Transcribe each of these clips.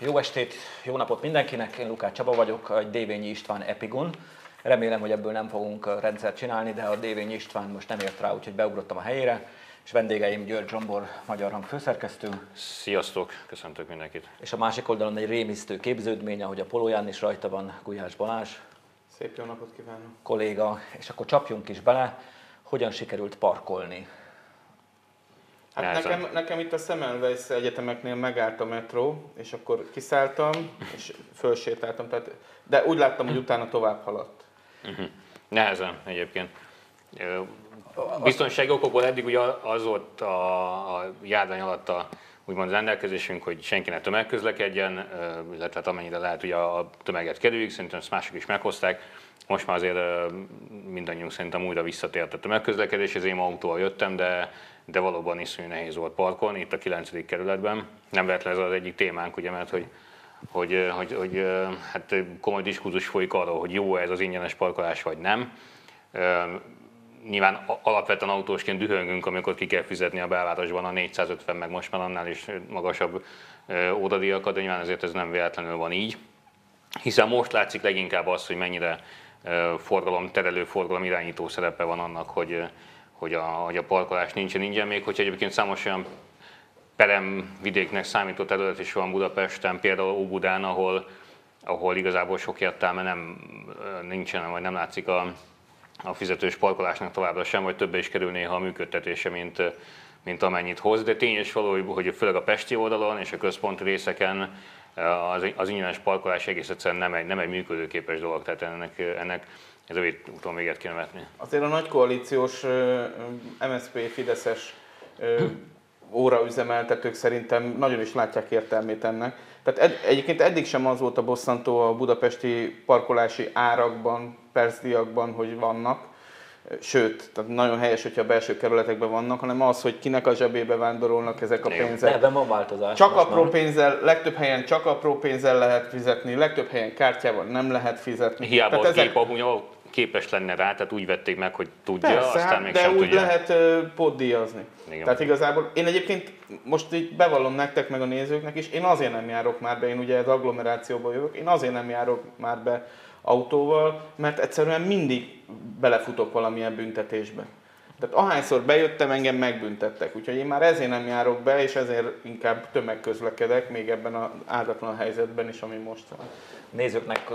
Jó estét, jó napot mindenkinek, én Lukács Csaba vagyok, egy Dévényi István Epigon. Remélem, hogy ebből nem fogunk rendszert csinálni, de a Dévényi István most nem ért rá, úgyhogy beugrottam a helyére. És vendégeim György Zsombor, Magyar Hang főszerkesztő. Sziasztok, köszöntök mindenkit. És a másik oldalon egy rémisztő képződmény, ahogy a polóján is rajta van Gulyás Balázs. Szép jó napot kívánok! Kolléga, és akkor csapjunk is bele, hogyan sikerült parkolni Hát nekem, nekem itt a Semmelweis egyetemeknél megállt a metró, és akkor kiszálltam, és fölsétáltam, tehát, de úgy láttam, hogy utána tovább haladt. Uh-huh. Nehezen egyébként. Biztonsági okokból eddig ugye az volt a, a járvány alatt a úgymond rendelkezésünk, hogy senki ne tömegközlekedjen, illetve hát amennyire lehet ugye a tömeget kerüljük, szerintem ezt mások is meghozták. Most már azért mindannyiunk szerintem újra visszatért a tömegközlekedés, az én autóval jöttem, de de valóban iszonyú nehéz volt parkolni itt a 9. kerületben. Nem véletlen ez az egyik témánk, ugye, mert hogy hogy, hogy, hogy hát komoly diskurzus folyik arról, hogy jó ez az ingyenes parkolás, vagy nem. Nyilván alapvetően autósként dühöngünk, amikor ki kell fizetni a belvárosban a 450, meg most már annál is magasabb ódadíjakat, de nyilván ezért ez nem véletlenül van így. Hiszen most látszik leginkább az, hogy mennyire forgalom, terelő forgalom irányító szerepe van annak, hogy, hogy a, hogy a parkolás nincsen ingyen, még hogyha egyébként számos olyan peremvidéknek számító terület is van Budapesten, például Óbudán, ahol, ahol igazából sok értelme nem nincsen, vagy nem látszik a, a fizetős parkolásnak továbbra sem, vagy többe is kerül néha a működtetése, mint, mint amennyit hoz. De tény és való, hogy főleg a Pesti oldalon és a központi részeken az, az ingyenes parkolás egész egyszerűen nem egy, nem egy működőképes dolog, tehát ennek, ennek ez a úton véget kéne vetni. Azért a nagy koalíciós MSZP Fideszes óraüzemeltetők szerintem nagyon is látják értelmét ennek. Tehát ed, egyébként eddig sem az volt a bosszantó a budapesti parkolási árakban, percdiakban, hogy vannak, sőt, tehát nagyon helyes, hogyha a belső kerületekben vannak, hanem az, hogy kinek a zsebébe vándorolnak ezek a pénzek. Ebben van változás. Csak apró pénzzel, legtöbb helyen csak apró pénzzel lehet fizetni, legtöbb helyen kártyával nem lehet fizetni. Hiába tehát ezek... gép, képes lenne rá, tehát úgy vették meg, hogy tudja, Persze, aztán még de sem úgy tudja. lehet uh, poddíjazni. Igen. Tehát igazából én egyébként most így bevallom nektek meg a nézőknek is, én azért nem járok már be, én ugye az agglomerációba jövök, én azért nem járok már be autóval, mert egyszerűen mindig belefutok valamilyen büntetésbe. Tehát ahányszor bejöttem, engem megbüntettek. Úgyhogy én már ezért nem járok be, és ezért inkább tömegközlekedek, még ebben az áldatlan helyzetben is, ami most van. Nézőknek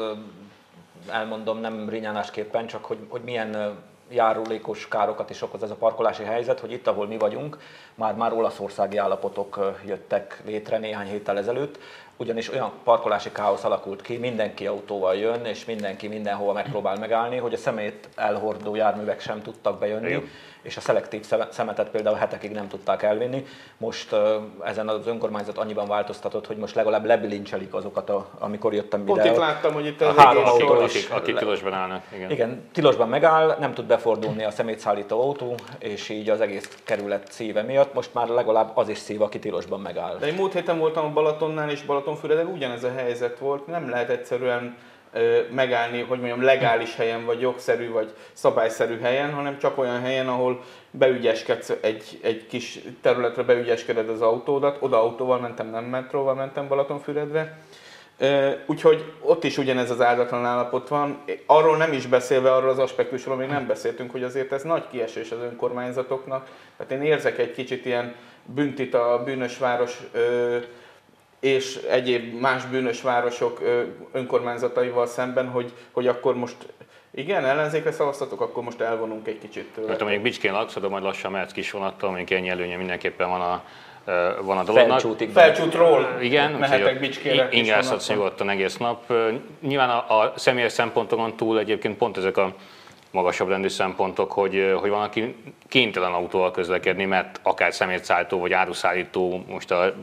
elmondom nem rinyánásképpen, csak hogy, hogy milyen járulékos károkat is okoz ez a parkolási helyzet, hogy itt, ahol mi vagyunk, már, már olaszországi állapotok jöttek létre néhány héttel ezelőtt, ugyanis olyan parkolási káosz alakult ki, mindenki autóval jön, és mindenki mindenhova megpróbál megállni, hogy a szemét elhordó járművek sem tudtak bejönni. Igen és a szelektív szemetet például hetekig nem tudták elvinni. Most ezen az önkormányzat annyiban változtatott, hogy most legalább lebilincselik azokat, a, amikor jöttem ide. Pont itt láttam, hogy itt a három autó is, akik, akik tilosban állnak. Igen. igen, tilosban megáll, nem tud befordulni a szemétszállító autó, és így az egész kerület szíve miatt most már legalább az is szív, aki tilosban megáll. De én múlt héten voltam a Balatonnál és Balatonfüreden, ugyanez a helyzet volt, nem lehet egyszerűen megállni, hogy mondjam, legális helyen, vagy jogszerű, vagy szabályszerű helyen, hanem csak olyan helyen, ahol beügyeskedsz egy, egy kis területre, beügyeskeded az autódat. Oda autóval mentem, nem metróval mentem Balatonfüredre. Úgyhogy ott is ugyanez az áldatlan állapot van. Arról nem is beszélve, arról az aspektusról még nem beszéltünk, hogy azért ez nagy kiesés az önkormányzatoknak. Tehát én érzek egy kicsit ilyen büntit a bűnös város és egyéb más bűnös városok önkormányzataival szemben, hogy, hogy akkor most igen, ellenzékre szavaztatok, akkor most elvonunk egy kicsit tőle. Mert mondjuk Bicskén laksz, de majd lassan mehetsz kis vonattal, mondjuk ennyi előnye mindenképpen van a, van a dolognak. Felcsútig. Felcsútról Igen, mehetek Bicskére. Ingázhatsz nyugodtan egész nap. Nyilván a, a személyes szempontokon túl egyébként pont ezek a magasabb rendű szempontok, hogy, hogy van, aki kénytelen autóval közlekedni, mert akár szemétszállító vagy áruszállító, most a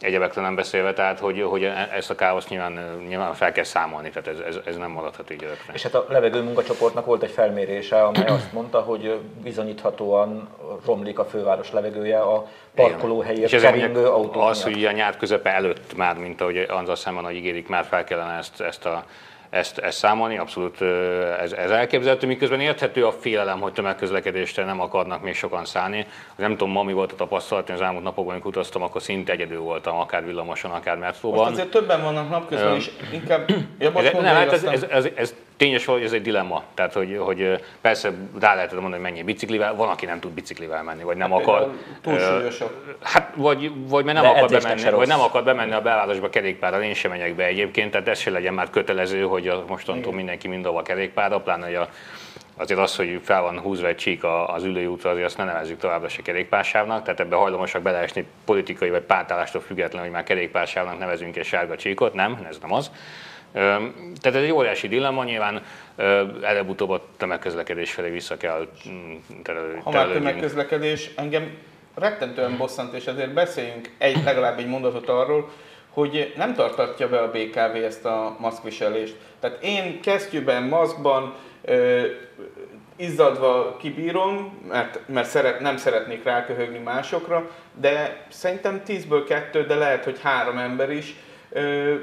egyebekről nem beszélve, tehát hogy, hogy e- ezt a káoszt nyilván, nyilván fel kell számolni, tehát ez, ez, ez nem maradhat így örökre. És hát a levegő munkacsoportnak volt egy felmérése, amely azt mondta, hogy bizonyíthatóan romlik a főváros levegője a parkolóhelyért keringő autó Az, hogy a nyár közepe előtt már, mint ahogy azzal szemben, hogy ígérik, már fel kellene ezt, ezt a ezt, ezt számolni, abszolút ez, ez elképzelhető, miközben érthető a félelem, hogy tömegközlekedésre nem akarnak még sokan szállni. Nem tudom, ma mi volt a tapasztalat, én az elmúlt napokban, amikor utaztam, akkor szinte egyedül voltam, akár villamoson, akár metróban. Most azért többen vannak napközben is, inkább jobb ez, nem, hát ez, ez, ez, ez, tényes, hogy ez egy dilemma. Tehát, hogy, hogy persze rá lehet mondani, hogy mennyi biciklivel, van, aki nem tud biciklivel menni, vagy nem hát, akar. Túlsúlyosak. Hát, vagy, vagy mert nem akar bemenni, vagy nem akar bemenni a belvárosba kerékpárral, én sem megyek be egyébként, tehát ez se legyen már kötelező, hogy a, mostantól mindenki mindenhol kerékpárra, pláne hogy a, azért az, hogy fel van húzva egy csík az ülőútra, azért azt ne nevezzük továbbra se kerékpársávnak, tehát ebbe hajlamosak beleesni politikai vagy pártállástól függetlenül, hogy már kerékpársávnak nevezünk egy sárga csíkot, nem, ez nem az. Tehát ez egy óriási dilemma, nyilván előbb-utóbb a tömegközlekedés felé vissza kell mm, terelődni. Ha már tömegközlekedés, engem rettentően bosszant, és ezért beszéljünk egy, legalább egy mondatot arról, hogy nem tartatja be a BKV ezt a maszkviselést. Tehát én kesztyűben, maszkban, ö, izzadva kibírom, mert, mert szeret, nem szeretnék ráköhögni másokra, de szerintem 10-ből 2, de lehet, hogy három ember is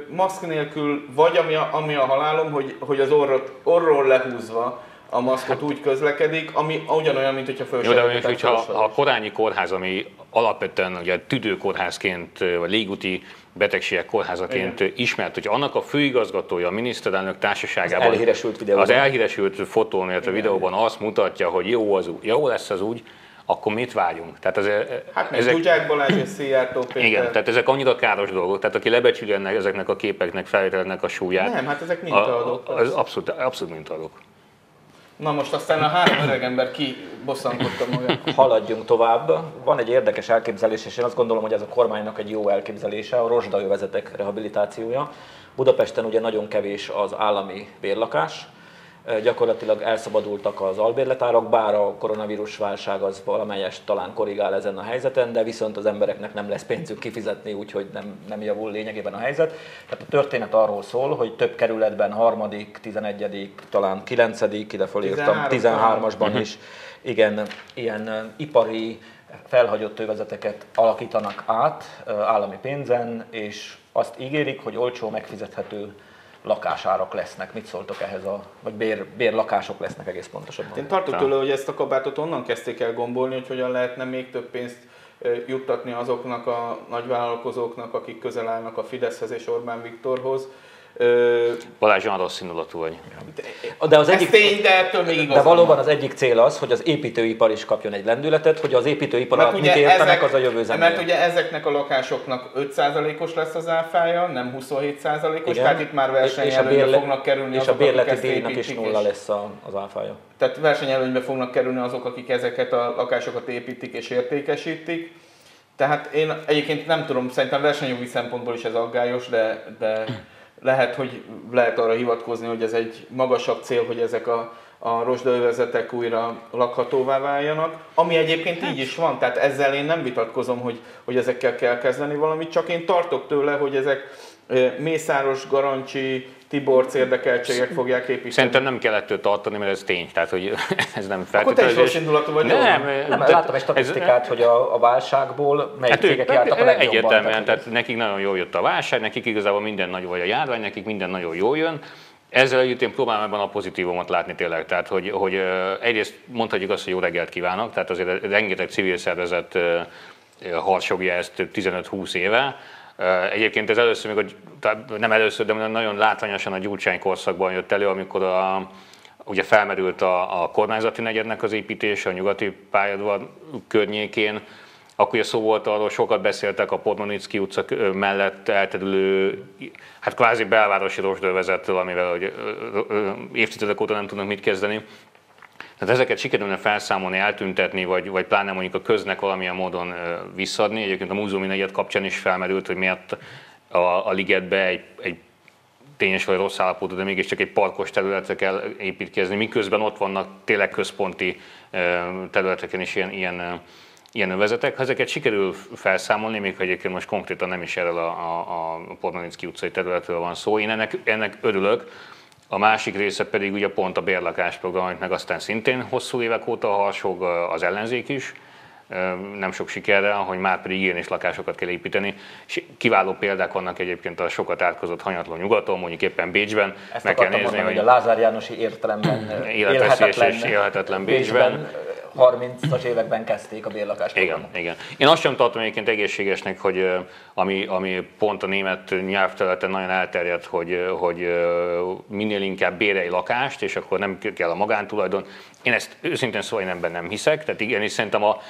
maszk nélkül, vagy ami a, ami a halálom, hogy, hogy az orrot, orról lehúzva a maszkot úgy közlekedik, ami ugyanolyan, mint hogyha föl Jó, de mondjuk, hogyha a korányi kórház, ami alapvetően ugye tüdőkórházként, vagy légúti betegségek kórházaként Igen. ismert, hogy annak a főigazgatója, a miniszterelnök társaságában az elhíresült, videóban. az elhíresült fotón, illetve videóban azt mutatja, hogy jó, az, jó lesz az úgy, akkor mit várjunk? Tehát az, hát ezek, tudják Balázs és Szijjártó Péter. Igen, tehát ezek annyira káros dolgok, tehát aki lebecsüli ennek, ezeknek a képeknek, felvételnek a súlyát. Nem, hát ezek mintaadók. Az abszolút, abszolút mintaadók. Na most aztán a három öreg ember kibosszankodta magát. Haladjunk tovább. Van egy érdekes elképzelés, és én azt gondolom, hogy ez a kormánynak egy jó elképzelése, a rozsdajövezetek rehabilitációja. Budapesten ugye nagyon kevés az állami bérlakás, gyakorlatilag elszabadultak az albérletárak, bár a koronavírus válság az valamelyest talán korrigál ezen a helyzeten, de viszont az embereknek nem lesz pénzük kifizetni, úgyhogy nem, nem javul lényegében a helyzet. Tehát a történet arról szól, hogy több kerületben, harmadik, tizenegyedik, talán kilencedik, ide fölírtam, 13-asban is, igen, ilyen ipari felhagyott övezeteket alakítanak át állami pénzen, és azt ígérik, hogy olcsó, megfizethető lakásárak lesznek. Mit szóltok ehhez, a, vagy bér, bérlakások lesznek egész pontosabban? Én tartok tőle, hogy ezt a kabátot onnan kezdték el gombolni, hogy hogyan lehetne még több pénzt juttatni azoknak a nagyvállalkozóknak, akik közel állnak a Fideszhez és Orbán Viktorhoz, Balázs, olyan rossz indulatú vagy. De, az egyik, tény, de ettől még De valóban az egyik cél az, hogy az építőipar is kapjon egy lendületet, hogy az építőipar alatt mit értenek, ezek, az a jövő zenéje. Mert ugye ezeknek a lakásoknak 5%-os lesz az áfája, nem 27%-os, tehát itt már versenyelőnybe fognak kerülni és azok, a bérleti díjnak is nulla lesz az áfája. Tehát versenyelőnybe fognak kerülni azok, akik ezeket a lakásokat építik és értékesítik. Tehát én egyébként nem tudom, szerintem versenyjogi szempontból is ez aggályos, de, de lehet, hogy lehet arra hivatkozni, hogy ez egy magasabb cél, hogy ezek a, a rozsdaövezetek újra lakhatóvá váljanak, ami egyébként így is van, tehát ezzel én nem vitatkozom, hogy, hogy ezekkel kell kezdeni valamit, csak én tartok tőle, hogy ezek Mészáros, Garancsi, Tiborc érdekeltségek fogják építeni. Szerintem nem kell ettől tartani, mert ez tény, tehát hogy ez nem feltétlenül. Akkor te is rossz indulatú vagy. Nem, nem, nem láttam egy statisztikát, ez, hogy a, a válságból melyik hát cégek jártak a legjobban. Egyértelműen, tehát nekik nagyon jól jött a válság, nekik igazából minden nagyon, vagy a járvány, nekik minden nagyon jól jön. Ezzel együtt én próbálom ebben a pozitívumot látni tényleg. Tehát, hogy, hogy egyrészt mondhatjuk azt, hogy jó reggelt kívánok, tehát azért rengeteg civil szervezet harsogja ezt 15-20 éve, Egyébként ez először, még a, nem először, de nagyon látványosan a Gyurcsány korszakban jött elő, amikor a, ugye felmerült a, a kormányzati negyednek az építése a nyugati pályadvar környékén, akkor ugye szó volt arról, sokat beszéltek a Podmanicki utca mellett elterülő, hát kvázi belvárosi rosdővezetről, amivel hogy évtizedek óta nem tudnak mit kezdeni. Tehát ezeket sikerülne felszámolni, eltüntetni, vagy, vagy pláne mondjuk a köznek valamilyen módon visszadni. Egyébként a múzeumi negyed kapcsán is felmerült, hogy miért a, a ligetbe egy, egy tényes vagy rossz állapotú, de mégiscsak egy parkos területre kell építkezni, miközben ott vannak tényleg központi területeken is ilyen, ilyen, ilyen övezetek. Ha ezeket sikerül felszámolni, még ha egyébként most konkrétan nem is erről a, a, a Pormanicki utcai területről van szó, én ennek, ennek örülök, a másik része pedig ugye pont a bérlakásprogram, amit meg aztán szintén hosszú évek óta harsog az ellenzék is, nem sok sikerrel, hogy már pedig ilyen és lakásokat kell építeni. És kiváló példák vannak egyébként a sokat átkozott hanyatló nyugaton, mondjuk éppen Bécsben. Ezt meg kell nézni, mondani, hogy a Lázár Jánosi értelemben élhetetlen, és élhetetlen Bécsben, Bécsben 30-as években kezdték a bérlakást. Igen, igen. Én azt sem tartom egyébként egészségesnek, hogy ami, ami pont a német nyelvterületen nagyon elterjedt, hogy, hogy minél inkább bérelj lakást, és akkor nem kell a magántulajdon. Én ezt őszintén szóval én ebben nem hiszek, tehát igen, és szerintem a,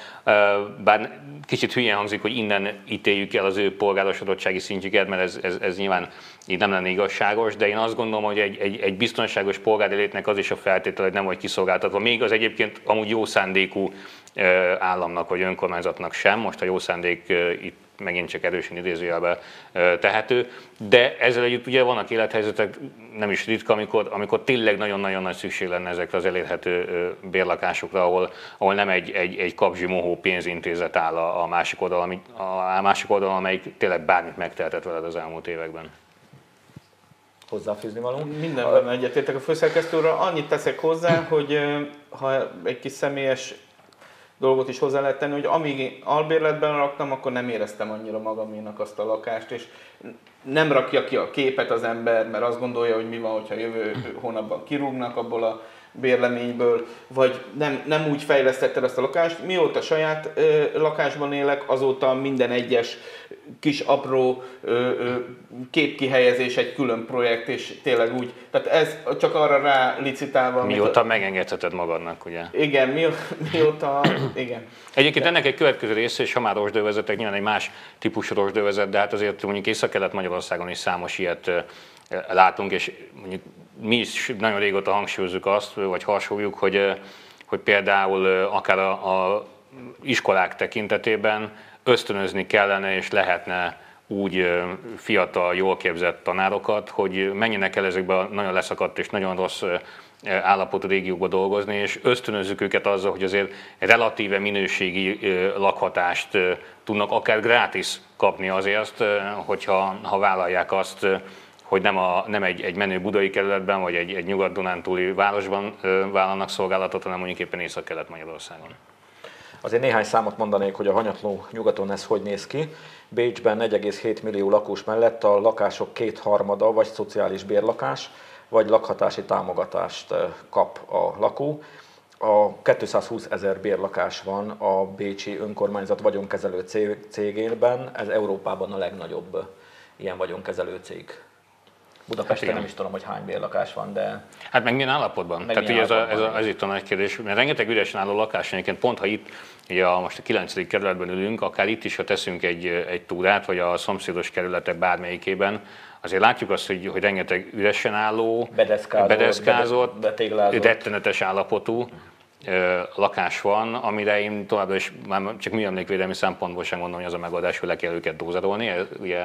bár kicsit hülyen hangzik, hogy innen ítéljük el az ő polgárosodottsági szintjüket, mert ez, ez, ez nyilván így nem lenne igazságos, de én azt gondolom, hogy egy, egy, egy biztonságos polgárélétnek az is a feltétele, hogy nem vagy kiszolgáltatva. Még az egyébként amúgy jó szándékú államnak vagy önkormányzatnak sem, most a jó szándék itt megint csak erősen idézőjelbe tehető, de ezzel együtt ugye vannak élethelyzetek, nem is ritka, amikor, amikor tényleg nagyon-nagyon nagy szükség lenne ezekre az elérhető bérlakásokra, ahol, ahol nem egy, egy, egy kapzsi mohó pénzintézet áll a, a másik oldalon, a másik oldalon, amelyik tényleg bármit megtehetett veled az elmúlt években hozzáfűzni való. Mindenben egyetértek a főszerkesztőről. Annyit teszek hozzá, hogy ha egy kis személyes dolgot is hozzá lehet tenni, hogy amíg albérletben raktam, akkor nem éreztem annyira magaménak azt a lakást, és nem rakja ki a képet az ember, mert azt gondolja, hogy mi van, hogyha jövő hónapban kirúgnak abból a bérleményből, vagy nem, nem úgy fejlesztetted ezt a lakást. Mióta saját ö, lakásban élek, azóta minden egyes kis apró ö, ö, képkihelyezés egy külön projekt, és tényleg úgy, tehát ez csak arra rá licitálva. Mióta a... megengedheted magadnak, ugye? Igen, mi, mióta, igen. Egyébként de. ennek egy következő része, és ha már rosdővezetek, nyilván egy más típusú rosdővezet, de hát azért mondjuk Észak-Kelet Magyarországon is számos ilyet látunk, és mondjuk mi is nagyon régóta hangsúlyozzuk azt, vagy harsogjuk, hogy, hogy például akár a, a iskolák tekintetében ösztönözni kellene és lehetne úgy fiatal, jól képzett tanárokat, hogy menjenek el ezekbe a nagyon leszakadt és nagyon rossz állapotú régiókba dolgozni, és ösztönözzük őket azzal, hogy azért relatíve minőségi lakhatást tudnak akár gratis kapni azért, hogyha ha vállalják azt, hogy nem, a, nem egy, egy menő budai kerületben, vagy egy, egy nyugat-dunántúli városban vállalnak szolgálatot, hanem mondjuk éppen Észak-Kelet-Magyarországon. Azért néhány számot mondanék, hogy a hanyatló nyugaton ez hogy néz ki. Bécsben 4,7 millió lakós mellett a lakások kétharmada vagy szociális bérlakás, vagy lakhatási támogatást kap a lakó. A 220 ezer bérlakás van a Bécsi önkormányzat vagyonkezelő cégében, ez Európában a legnagyobb ilyen vagyonkezelő cég. Budapesten hát nem is tudom, hogy hány bérlakás van, de... Hát meg milyen állapotban? Meg Tehát milyen ugye ez, a, ez, a, ez itt a nagy kérdés, mert rengeteg üresen álló lakás, egyébként pont ha itt, ugye a, most a 9. kerületben ülünk, akár itt is, ha teszünk egy, egy túrát, vagy a szomszédos kerületek bármelyikében, azért látjuk azt, hogy, hogy rengeteg üresen álló, bedeszkázott, bedeszkázott rettenetes állapotú lakás van, amire én továbbra is már csak műemlékvédelmi szempontból sem mondom, hogy az a megoldás, hogy le kell őket dózerolni. Ugye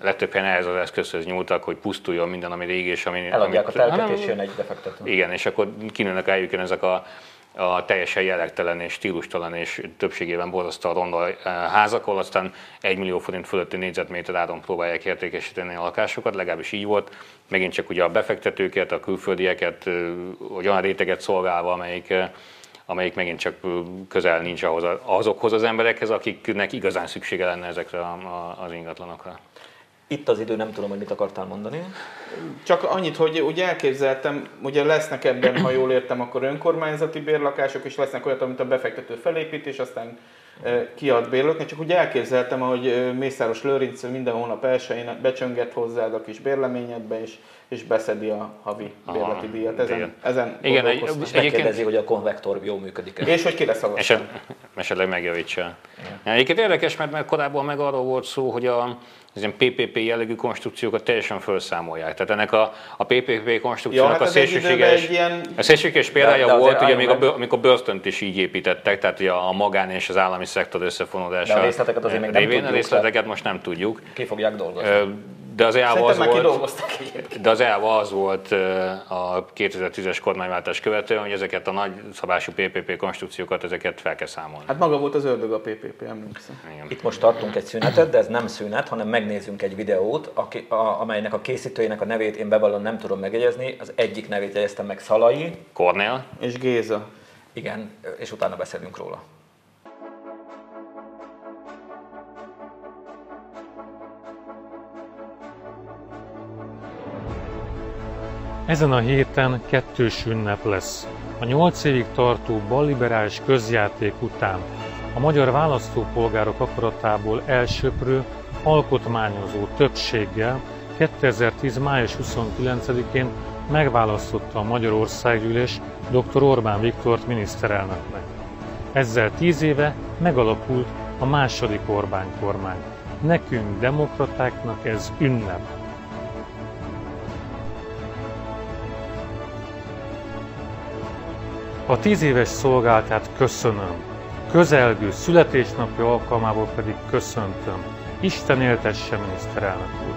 legtöbb helyen ehhez az eszközhöz nyúltak, hogy pusztuljon minden, ami régi, és ami... Eladják amit, a telket, és jön egy befektető. Igen, és akkor kinőnek eljön ezek a, a teljesen jellegtelen és stílustalan és többségében borzasztóan ronda eh, házak, ahol aztán 1 millió forint fölötti négyzetméter áron próbálják értékesíteni a lakásokat, legalábbis így volt. Megint csak ugye a befektetőket, a külföldieket, eh, olyan réteget szolgálva, amelyik eh, amelyik megint csak közel nincs ahhoz, azokhoz az emberekhez, akiknek igazán szüksége lenne ezekre az ingatlanokra. Itt az idő, nem tudom, hogy mit akartál mondani. Csak annyit, hogy ugye elképzeltem, ugye lesznek ebben, ha jól értem, akkor önkormányzati bérlakások, és lesznek olyat, amit a befektető felépít, és aztán kiad bérlőknek, csak ugye elképzeltem, hogy Mészáros Lőrinc minden hónap elsőjén becsönget hozzád a kis bérleményedbe, és, és beszedi a havi bérleti díjat. Ezen, ezen Igen, egy, és megkérdezi, hogy a konvektor jól működik -e. És hogy kire szavaztam. Esetleg megjavítsa. Egyébként érdekes, mert, mert korábban meg arról volt szó, hogy a, az ilyen PPP jellegű konstrukciókat teljesen felszámolják. Tehát ennek a, a PPP konstrukciónak ja, hát a szélsőséges, ilyen... a szélsőséges példája de, de volt, ugye még a, amikor Börtönt is így építettek, tehát ugye a magán és az állami szektor összefonódása. De a részleteket azért még nem révén, tudjuk. A részleteket most nem tudjuk. Ki fogják dolgozni? De az elva az volt, de az elva az volt a 2010-es kormányváltás követően, hogy ezeket a nagy szabású PPP konstrukciókat, ezeket fel kell számolni. Hát maga volt az ördög a PPP, emlékszem. Itt most tartunk egy szünetet, de ez nem szünet, hanem megnézzünk egy videót, aki, a, amelynek a készítőjének a nevét én bevallom nem tudom megjegyezni. Az egyik nevét jegyeztem meg Szalai. Kornél. És Géza. Igen, és utána beszélünk róla. Ezen a héten kettős ünnep lesz. A nyolc évig tartó balliberális közjáték után a magyar választópolgárok akaratából elsöprő, alkotmányozó többséggel 2010. május 29-én megválasztotta a Magyarországgyűlés dr. Orbán Viktort miniszterelnöknek. Ezzel tíz éve megalakult a második Orbán kormány. Nekünk, demokratáknak ez ünnep. A tíz éves szolgáltát köszönöm, közelgő születésnapja alkalmából pedig köszöntöm. Isten éltesse, miniszterelnök úr!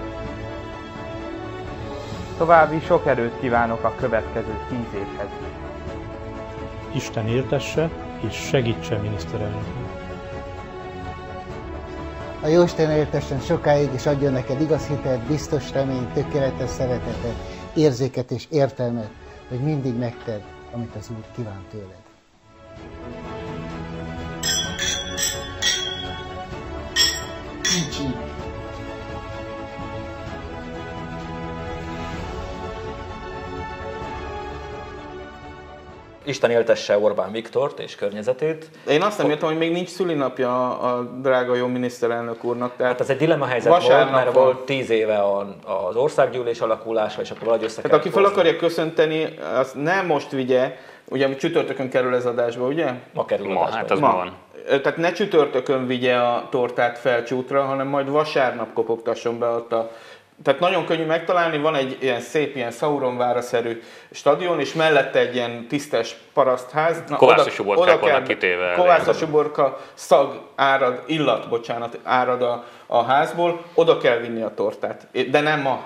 További sok erőt kívánok a következő tíz évhez. Isten éltesse és segítse miniszterelnök A Jóisten éltessen sokáig, és adjon neked igaz hitet, biztos reményt, tökéletes szeretetet, érzéket és értelmet, hogy mindig megted, amit az Úr kíván tőled. Nincs így. Isten éltesse Orbán Viktort és környezetét. Én azt nem értem, hogy még nincs szülinapja a drága jó miniszterelnök úrnak. Tehát Hát ez egy dilemma helyzet volt, mert van. volt tíz éve a, az országgyűlés alakulása, és akkor valahogy össze Tehát aki fel akarja köszönteni, azt nem most vigye, ugye csütörtökön kerül ez adásba, ugye? Ma kerül Ma, adásba. hát az ma van. Tehát ne csütörtökön vigye a tortát felcsútra, hanem majd vasárnap kopogtasson be ott a... Tehát nagyon könnyű megtalálni, van egy ilyen szép, ilyen Sauronvára-szerű stadion, és mellette egy ilyen tisztes parasztház. Na, Kovászos oda vannak kell- kitéve. Kovászos uborka, szag árad, illat, bocsánat, árad a, a házból, oda kell vinni a tortát. De nem ma.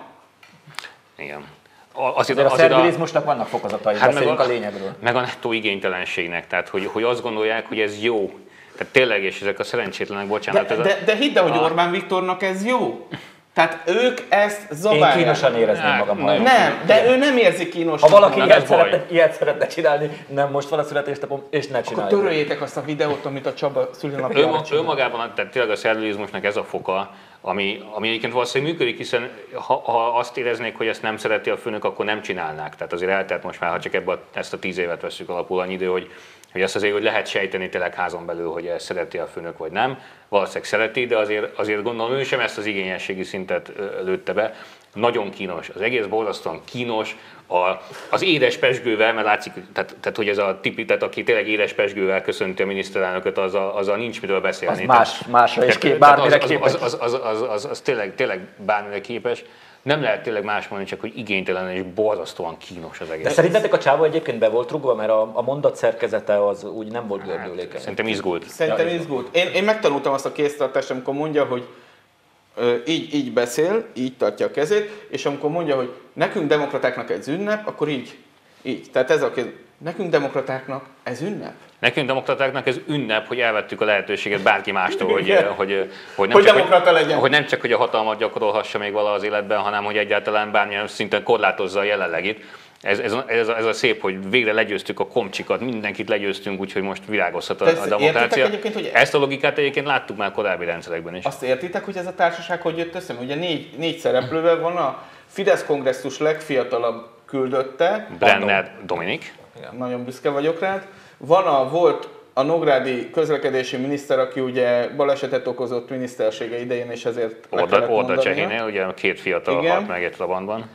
Igen. A- Azért, Azért a szervilizmusnak vannak fokozatai, Hát meg beszéljünk a- a lényegről. meg a nettó igénytelenségnek, tehát hogy, hogy azt gondolják, hogy ez jó. Tehát tényleg, és ezek a szerencsétlenek, bocsánat, De, ez a, de, de hidd el, hogy a- Orbán Viktornak ez jó. Tehát ők ezt Én zabálják. kínosan érezném Hát, magam. nagyon. Nem, de ő nem érzi kínos. Ha valaki Nem, ilyet szeretne, ilyet szeretne csinálni, nem most van a születésnapom, és ne Akkor csinálja. töröljétek azt a videót, amit a Csaba ő, szülinapjára ma- csinál. önmagában, tehát tényleg a szervilizmusnak ez a foka, ami, ami egyébként valószínűleg működik, hiszen ha, ha azt éreznék, hogy ezt nem szereti a főnök, akkor nem csinálnák. Tehát azért eltelt most már, ha csak ebbe a, ezt a tíz évet veszük alapul annyi idő, hogy, hogy azt azért hogy lehet sejteni tényleg házon belül, hogy ezt szereti a főnök vagy nem. Valószínűleg szereti, de azért, azért gondolom ő sem ezt az igényességi szintet lőtte be. Nagyon kínos, az egész borzasztóan kínos, a, az édes pesgővel, mert látszik, tehát, tehát, hogy ez a tipi, tehát aki tényleg édes pesgővel köszönti a miniszterelnököt, az a, az a nincs miről beszélni. Az más, másra is kép, bármire az, az, képes. az, az, az, az, az, az, tényleg, tényleg bármire képes. Nem lehet tényleg más mondani, csak hogy igénytelen és borzasztóan kínos az egész. De szerintetek a csávó egyébként be volt rugva, mert a, a mondat szerkezete az úgy nem volt gördülékeny. Szerintem izgult. Szerintem Ja, izgult. Én, én megtanultam azt a kéztartást, amikor mondja, hogy ö, így, így beszél, így tartja a kezét, és amikor mondja, hogy nekünk demokratáknak ez ünnep, akkor így, így. Tehát ez a kéz. Nekünk demokratáknak ez ünnep? Nekünk demokratáknak ez ünnep, hogy elvettük a lehetőséget bárki mástól, hogy, hogy, hogy, nem Hogy csak, demokrata legyen. hogy nem csak, hogy a hatalmat gyakorolhassa még vala az életben, hanem hogy egyáltalán bármilyen szinten korlátozza a jelenlegit. Ez, ez, ez, ez a szép, hogy végre legyőztük a komcsikat, mindenkit legyőztünk, úgyhogy most virágozhat a, a demokrácia. egyébként, hogy- Ezt a logikát egyébként láttuk már korábbi rendszerekben is. Azt értitek, hogy ez a társaság hogy jött össze? Ugye négy, négy szereplővel van a Fidesz kongresszus legfiatalabb küldötte, Brenner Dominik. Nagyon büszke vagyok rád. Van a volt a Nográdi közlekedési miniszter, aki ugye balesetet okozott minisztersége idején, és ezért Orda, Orda. Csehénél, ugye két fiatal Igen. halt meg egy Trabantban.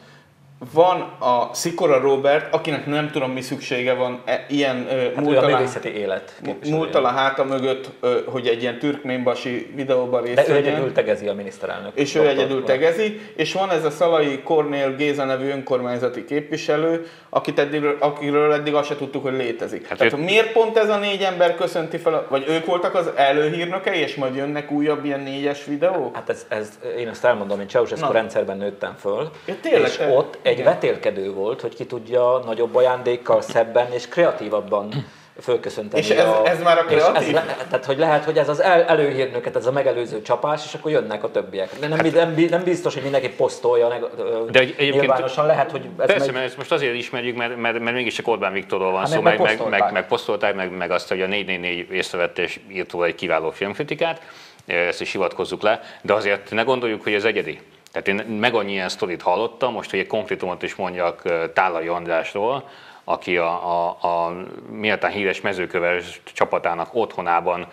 Van a Szikora Robert, akinek nem tudom mi szüksége van e, ilyen Hát ő múlt a élet képviselője. múltal a háta mögött, ö, hogy egy ilyen türkménbasi videóban részt De ő egyedül tegezi a miniszterelnök. És ő egyedül tegezi, és van ez a Szalai Kornél Géza nevű önkormányzati képviselő, akit eddig, akiről eddig azt se tudtuk, hogy létezik. Hát Hát Tehát ő- miért pont ez a négy ember köszönti fel, a- vagy ők voltak az előhírnökei, és majd jönnek újabb ilyen négyes videók? Hát ez, ez, én ezt elmondom, én Ceausescu rendszerben nőttem föl, Ja, tényleg, és te- ott egy igen. vetélkedő volt, hogy ki tudja nagyobb ajándékkal szebben és kreatívabban fölköszönteni. És ez- ez már a és kreatív? Ez, le- tehát, hogy lehet, hogy ez az el, előhírnöket, ez a megelőző csapás, és akkor jönnek a többiek. De nem, nem, nem biztos, hogy mindenki posztolja neg- De egy- egyébként- nyilvánosan, lehet, hogy ez Persze, megy, mert ezt most azért ismerjük, mert, mert, mert mégiscsak Orbán Viktorról van Hát szó, meg meg, meg, meg, meg, posztolták, meg, meg azt, hogy a 444 észrevette és írt egy kiváló filmkritikát, ezt is hivatkozzuk le, de azért ne gondoljuk, hogy ez egyedi. Tehát én meg annyi ilyen sztorit hallottam, most hogy egy konkrétumot is mondjak Tálai Andrásról, aki a, a, a méltán híres mezőköves csapatának otthonában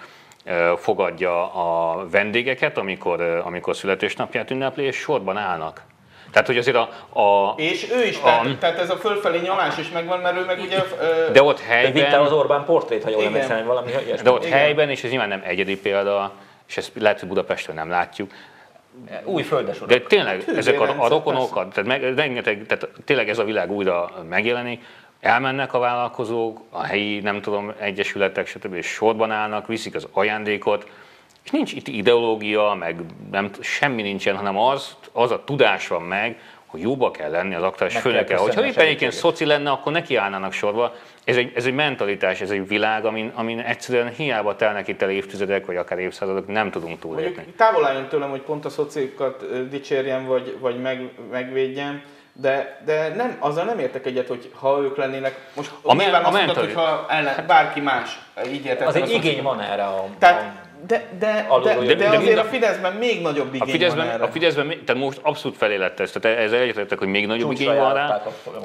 fogadja a vendégeket, amikor, amikor születésnapját ünnepli, és sorban állnak. Tehát, hogy azért a... a és ő is, a, tehát, tehát ez a fölfelé nyalás is megvan, mert ő meg ugye... Ö, de ott helyben... De vitte az Orbán portrét, ha jól emlékszem, valami ilyesmi. De ott Igen. helyben, és ez nyilván nem egyedi példa, és ezt lehet, hogy Budapestről nem látjuk, új földes urak. De tényleg, ezek a, a rokonokat, tehát, meg, rengeteg, tehát tényleg ez a világ újra megjelenik, elmennek a vállalkozók, a helyi, nem tudom, egyesületek, stb. és sorban állnak, viszik az ajándékot, és nincs itt ideológia, meg nem, semmi nincsen, hanem az, az a tudás van meg, hogy jóba kell lenni az aktuális főnöke. Hogyha éppen egyébként szoci lenne, akkor neki állnának sorba. Ez egy, ez egy mentalitás, ez egy világ, amin, amin egyszerűen hiába telnek itt el évtizedek, vagy akár évszázadok, nem tudunk túlélni. Távol álljon tőlem, hogy pont a szociókat dicsérjem, vagy, vagy meg, megvédjem, de, de nem, azzal nem értek egyet, hogy ha ők lennének, most a nyilván a azt mondod, hogy ha ellen, bárki más így értek. Az egy igény van erre a... Tehát, de, de, de, de, de azért a Fideszben még nagyobb igény a Fideszben, van erre. A Fideszben, tehát most abszolút felé lett ez, tehát ezzel egyetértek, hogy még nagyobb Csúcsra igény van rá.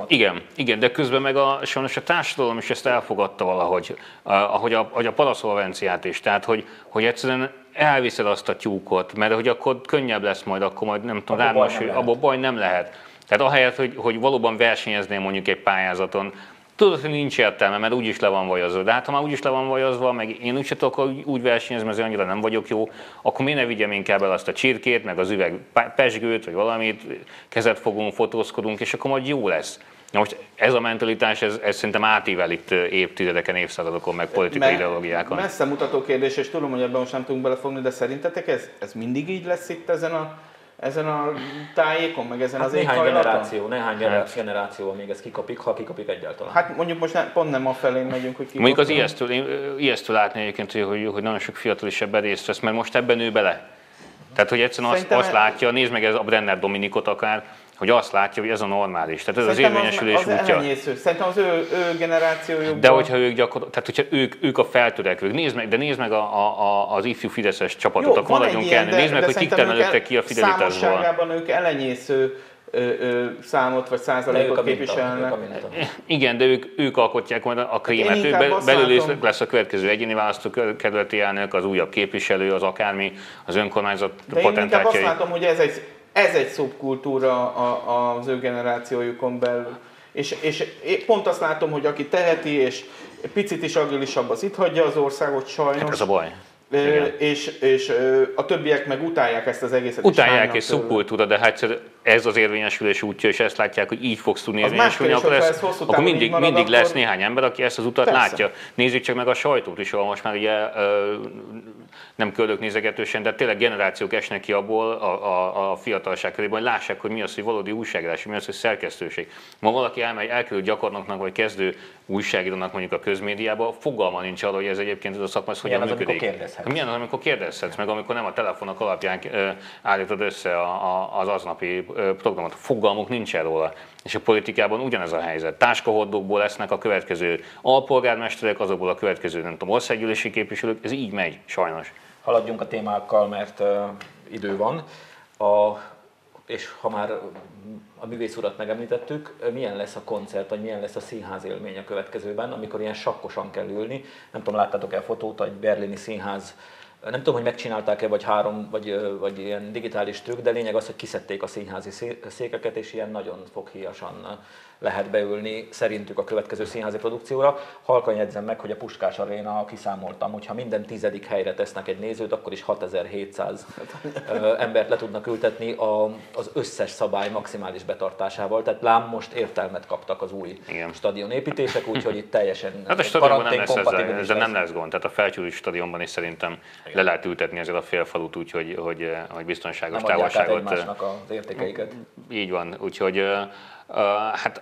Igen, igen, de közben meg a, sajnos a társadalom is ezt elfogadta valahogy, ahogy a, ahogy a paraszolvenciát is, tehát hogy, hogy egyszerűen elviszed azt a tyúkot, mert hogy akkor könnyebb lesz majd, akkor majd nem tudom, rád abból baj nem lehet. Tehát ahelyett, hogy, hogy valóban versenyeznél mondjuk egy pályázaton, Tudod, hogy nincs értelme, mert úgyis le van vajazva. De hát ha már úgyis le van vajazva, meg én úgyse tudok úgy versenyezni, mert annyira nem vagyok jó, akkor miért ne vigyem inkább el azt a csirkét, meg az üveg pesgőt, vagy valamit, kezet fogunk, fotózkodunk, és akkor majd jó lesz. Na most ez a mentalitás, ez, ez szerintem átível itt évtizedeken, évszázadokon, meg politikai Me, ideológiákon. Messze mutató kérdés, és tudom, hogy ebben most nem tudunk belefogni, de szerintetek ez, ez mindig így lesz itt ezen a ezen a tájékon, meg ezen hát az néhány generáció, néhány hát. generáció, még ez kikapik, ha kikapik egyáltalán. Hát mondjuk most ne, pont nem a felé megyünk, hogy kikapik. Mondjuk az ijesztő, ijesztő látni egyébként, hogy, hogy, nagyon sok fiatal is ebben részt vesz, mert most ebben nő bele. Tehát, hogy egyszerűen azt, azt látja, nézd meg ez a Brenner Dominikot akár, hogy azt látja, hogy ez a normális. Tehát ez Szerintem az érvényesülés az, az útja. Elenyésző. Szerintem az ő, ő generációjuk. De hogyha ők gyakor... tehát hogyha ők, ők a feltörekvők, nézd meg, de nézd meg a, a, a, az ifjú Fideszes csapatot, Jó, akkor maradjunk el, nézd meg, hogy kik termelődtek ki a Fidelitásból. Számosságában ők elenyésző ö, ö, számot vagy százalékot képviselnek. Igen, de ők, ők alkotják majd a krémet. Ők be, belül látom. lesz a következő egyéni választókerületi elnök, az újabb képviselő, az akármi, az önkormányzat de potentátjai. én azt látom, hogy ez egy ez egy szubkultúra az ő generációjukon belül. És, és pont azt látom, hogy aki teheti, és picit is agilisabb, az itt hagyja az országot sajnos. Hát ez a baj. Igen. És, és a többiek meg utálják ezt az egészet. Utálják és szubkultúra, de hát ez az érvényesülés útja, és ezt látják, hogy így fogsz tudni érvényesülni, akkor, lesz, akkor mindig, marad, mindig akkor... lesz néhány ember, aki ezt az utat Persze. látja. Nézzük csak meg a sajtót is, ahol most már ugye nem köldök nézegetősen, de tényleg generációk esnek ki abból a, a, a fiatalság körében, hogy lássák, hogy mi az, hogy valódi újságírás, mi az, hogy szerkesztőség. Ma valaki elmegy, elkerül gyakornoknak vagy kezdő újságírónak mondjuk a közmédiába, fogalma nincs arra, hogy ez egyébként ez a szakma, ez hogyan az, működik. Kérdezhetsz. Milyen az, amikor kérdezhetsz, meg amikor nem a telefonok alapján állítod össze a, a, az aznapi programot. Fogalmuk nincs róla. És a politikában ugyanez a helyzet. Táskahordókból lesznek a következő alpolgármesterek, azokból a következő, nem tudom, országgyűlési képviselők. Ez így megy, sajnos. Haladjunk a témákkal, mert uh, idő van. A, és ha már a művész urat megemlítettük, milyen lesz a koncert, vagy milyen lesz a színház élmény a következőben, amikor ilyen sakkosan kell ülni. Nem tudom, láttátok-e a fotót, egy berlini színház nem tudom, hogy megcsinálták-e, vagy három, vagy, vagy ilyen digitális trükk, de lényeg az, hogy kiszedték a színházi székeket, és ilyen nagyon foghíjasan lehet beülni szerintük a következő színházi produkcióra. Halkan jegyzem meg, hogy a Puskás Aréna kiszámoltam, hogy ha minden tizedik helyre tesznek egy nézőt, akkor is 6700 embert le tudnak ültetni az összes szabály maximális betartásával. Tehát lám most értelmet kaptak az új Igen. stadion építések, úgyhogy itt teljesen hát a stadionban nem lesz ezzel, ezzel nem lesz gond. Tehát a felcsúli stadionban is szerintem Igen. le lehet ültetni ezzel a félfalut úgy, hogy, hogy, hogy biztonságos nem távolságot. az értékeiket. Így van, úgyhogy hát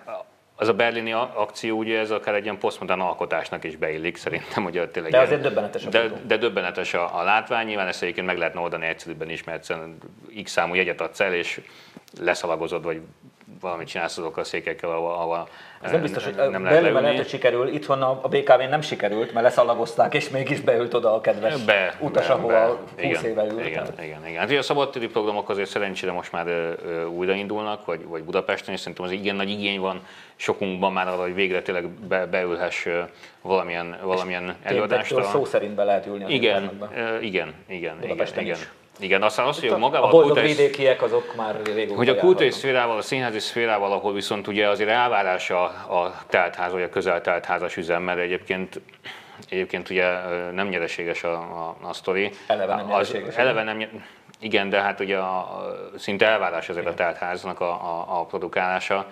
az a berlini akció, ugye ez akár egy ilyen posztmodern alkotásnak is beillik, szerintem, hogy tényleg De azért döbbenetes a de, de döbbenetes a, a látvány, nyilván ezt egyébként meg lehetne oldani egyszerűbben is, mert x számú jegyet adsz el, és leszalagozod, vagy valamit csinálsz azokkal a székekkel, ahol, ahol Ez nem biztos, hogy nem nem lehet leülni. lehet, hogy sikerül. Itthon a, BKV nem sikerült, mert leszalagozták, és mégis beült oda a kedves Be, utas, be, ahova be. 20 igen, éve ült. Igen, igen, igen. Hát a szabadtéri programok azért szerencsére most már újraindulnak, vagy, vagy Budapesten, és szerintem az igen nagy igény van sokunkban már arra, hogy végre tényleg be, beülhess valamilyen, valamilyen előadásra. Témpektől szó szerint be lehet ülni Igen, igen, igen, igen, igen. is. Igen, aztán az, hogy A magával boldog kulturális- vidékiek azok már régóta hogy a kultúrai szférával, a színházi szférával, ahol viszont ugye azért elvárás a, a teltház, vagy a közel teltházas üzem, mert egyébként Egyébként ugye nem nyereséges a, a, a sztori. Eleve nem Az- nyereséges, Eleve nem, igen, de hát ugye a, a, szinte elvárás azért a teltháznak a, a, a produkálása.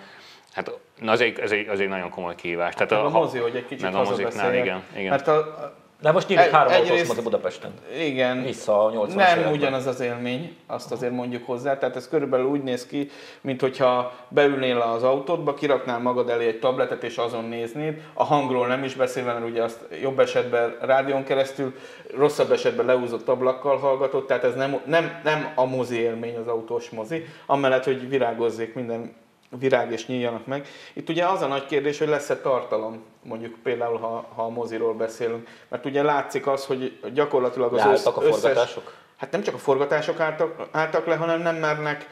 Hát na, az egy, ez, egy, az egy nagyon komoly kihívás. Tehát Meg a ha- mozi, hogy egy kicsit meg a moziknál, igen, igen. Mert a, a- De most nyílik Egy- három egyrészt- autós mozi Budapesten. igen, Vissza a 80-as nem években. ugyanaz az élmény, azt azért mondjuk hozzá. Tehát ez körülbelül úgy néz ki, mint hogyha beülnél az autódba, kiraknál magad elé egy tabletet és azon néznéd. A hangról nem is beszélve, mert ugye azt jobb esetben rádión keresztül, rosszabb esetben leúzott ablakkal hallgatod, tehát ez nem, nem, nem a mozi élmény, az autós mozi, amellett, hogy virágozzék minden virág és nyíljanak meg. Itt ugye az a nagy kérdés, hogy lesz-e tartalom, mondjuk például, ha, ha a moziról beszélünk. Mert ugye látszik az, hogy gyakorlatilag az Leálltak a összes- forgatások? Hát nem csak a forgatások álltak, álltak le, hanem nem mernek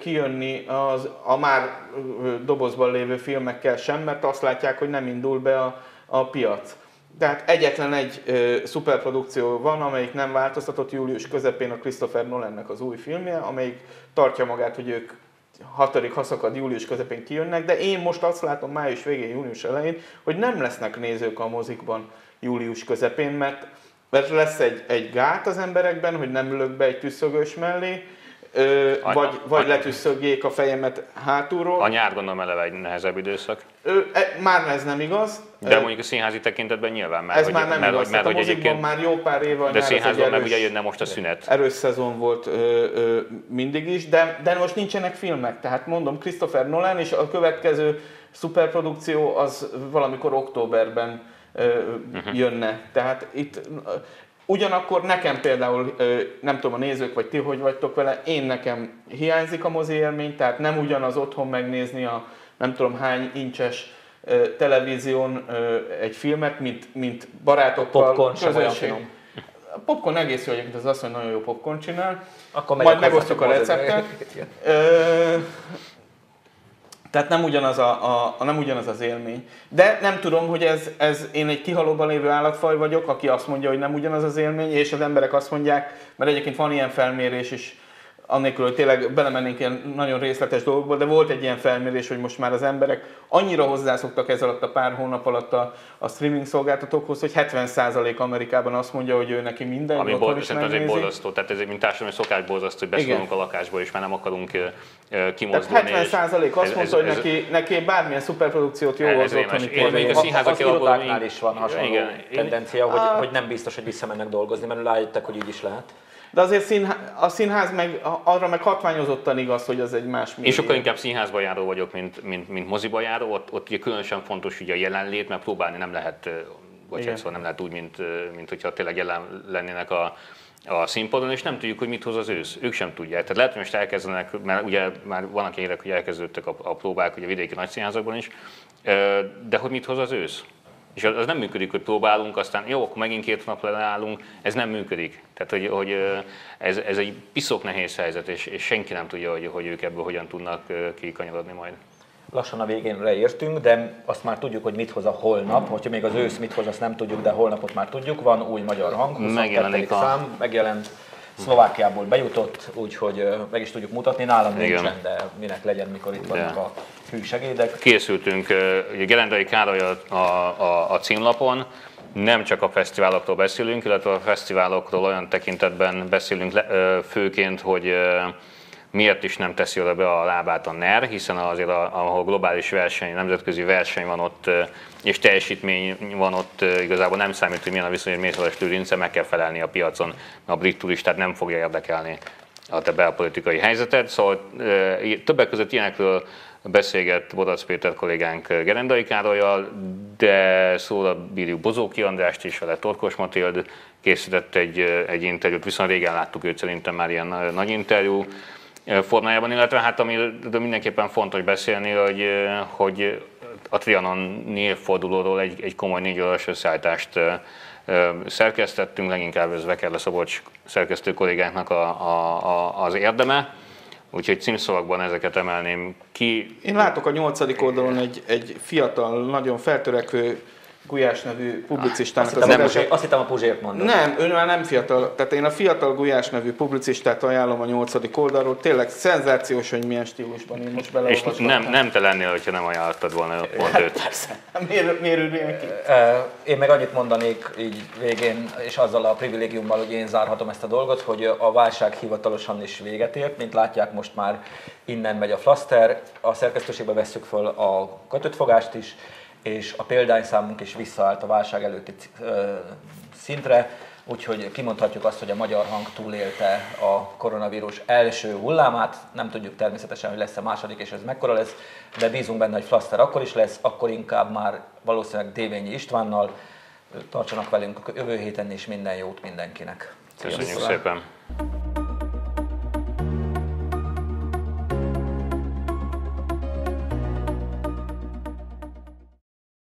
kijönni az, a már dobozban lévő filmekkel sem, mert azt látják, hogy nem indul be a, a piac. Tehát egyetlen egy ö, szuperprodukció van, amelyik nem változtatott július közepén a Christopher Nolannek az új filmje, amelyik tartja magát, hogy ők hatodik haszakad július közepén kijönnek, de én most azt látom május végén, június elején, hogy nem lesznek nézők a mozikban július közepén, mert, mert lesz egy, egy gát az emberekben, hogy nem ülök be egy tüsszögős mellé, ö, A- vagy, vagy a- letüsszögjék a fejemet hátulról. A nyár gondolom eleve egy nehezebb időszak. Ö, e, már ez nem igaz. De mondjuk a színházi tekintetben nyilván már. ez hogy, már nem mert, igaz. Mert, Tehát a mozikban már jó pár éve a de színházban meg ugye jönne most a szünet. erős szezon volt ö, ö, mindig is, de, de most nincsenek filmek. Tehát mondom, Christopher Nolan és a következő szuperprodukció az valamikor októberben ö, Mhm. jönne. Tehát itt ugyanakkor nekem például, nem tudom a nézők vagy ti hogy vagytok vele, én nekem hiányzik a mozi élmény, tehát nem ugyanaz otthon megnézni a nem tudom hány incses televízión egy filmet, mint, mint barátokkal, Popcorn finom. A popcorn egész jó egyébként, az azt, hogy nagyon jó popcorn csinál. Akkor Majd megosztjuk a receptet. Tehát nem ugyanaz, a, a, a, nem ugyanaz az élmény. De nem tudom, hogy ez, ez én egy kihalóban lévő állatfaj vagyok, aki azt mondja, hogy nem ugyanaz az élmény, és az emberek azt mondják, mert egyébként van ilyen felmérés is, annélkül, hogy tényleg belemennénk ilyen nagyon részletes dolgokba, de volt egy ilyen felmérés, hogy most már az emberek annyira hozzászoktak ez alatt a pár hónap alatt a, a streaming szolgáltatókhoz, hogy 70% Amerikában azt mondja, hogy ő neki minden Ami bol, is az egy borzasztó, tehát ez egy mint társadalmi szokás borzasztó, hogy beszélünk a lakásból, és már nem akarunk ö, Tehát kimozdulni. 70 és százalék azt ez- mondta, ez- hogy ez- neki, neki bármilyen szuperprodukciót jó Ez az otthoni mondjuk a színházak irodáknál is van hasonló Igen, tendencia, hogy, Ah. hogy nem biztos, hogy visszamennek dolgozni, mert rájöttek, hogy így is lehet. De azért színhá, a színház meg, arra meg hatványozottan igaz, hogy az egy más média. sokkal inkább színházba járó vagyok, mint, mint, mint moziba járó. Ott, ott ugye különösen fontos ugye a jelenlét, mert próbálni nem lehet, bocsánat, szóval nem lehet úgy, mint, mint hogyha tényleg jelen lennének a, a színpadon, és nem tudjuk, hogy mit hoz az ősz. Ők sem tudják. Tehát lehet, hogy most elkezdenek, mert ugye már vannak hírek, hogy elkezdődtek a, a próbák ugye a vidéki nagyszínházakban is, de hogy mit hoz az ősz? És az nem működik, hogy próbálunk, aztán jó, akkor megint két napra leállunk, ez nem működik. Tehát, hogy, hogy ez, ez egy piszok nehéz helyzet, és, és senki nem tudja, hogy, hogy ők ebből hogyan tudnak kikanyarodni majd. Lassan a végénre értünk, de azt már tudjuk, hogy mit hoz a holnap. Hogyha még az ősz mit hoz, azt nem tudjuk, de holnapot már tudjuk. Van új magyar hang, 22. Megjelenik a- szám, megjelent. Szlovákiából bejutott, úgyhogy meg is tudjuk mutatni. Nálam Igen. nincsen, de minek legyen, mikor itt vannak a hű segédek. Készültünk, ugye Gerendai Károly a, a, a, címlapon, nem csak a fesztiválokról beszélünk, illetve a fesztiválokról olyan tekintetben beszélünk le, főként, hogy miért is nem teszi oda be a lábát a NER, hiszen azért a, ahol globális verseny, nemzetközi verseny van ott, és teljesítmény van ott, igazából nem számít, hogy milyen a viszony, hogy Mészáros Lőrince meg kell felelni a piacon, a brit turistát nem fogja érdekelni a te belpolitikai helyzeted. Szóval többek között ilyenekről beszélgett Bodac Péter kollégánk Gerendai Károlyal, de szóra bírjuk Bozóki Andrást is, vele Torkos Matild készített egy, egy interjút, viszont régen láttuk őt szerintem már ilyen nagy interjú. Formájában, illetve hát amiről mindenképpen fontos beszélni, hogy, hogy a Trianon névfordulóról egy, egy komoly négy órás összeállítást szerkesztettünk, leginkább ez Vekerle Szabolcs szerkesztő kollégáknak a, a, a, az érdeme. Úgyhogy címszavakban ezeket emelném ki. Én látok a nyolcadik oldalon egy, egy fiatal, nagyon feltörekvő Gulyás nevű publicistának azt, hittem, az a azt hittem a Puzsért mondod. Nem, ő már nem fiatal. Tehát én a fiatal Gulyás nevű publicistát ajánlom a nyolcadik oldalról. Tényleg szenzációs, hogy milyen stílusban én most És nem, nem te lennél, hogyha nem ajánlottad volna pont hát, őt. Persze. Miért, miért ki? Én meg annyit mondanék így végén, és azzal a privilégiummal, hogy én zárhatom ezt a dolgot, hogy a válság hivatalosan is véget ért. Mint látják, most már innen megy a flaster. A szerkesztőségbe vesszük föl a kötött fogást is, és a példányszámunk is visszaállt a válság előtti szintre, úgyhogy kimondhatjuk azt, hogy a magyar hang túlélte a koronavírus első hullámát. Nem tudjuk természetesen, hogy lesz a második, és ez mekkora lesz, de bízunk benne, hogy Flaster akkor is lesz, akkor inkább már valószínűleg Dévényi Istvánnal. Tartsanak velünk a jövő héten is, minden jót mindenkinek. Köszönjük szépen!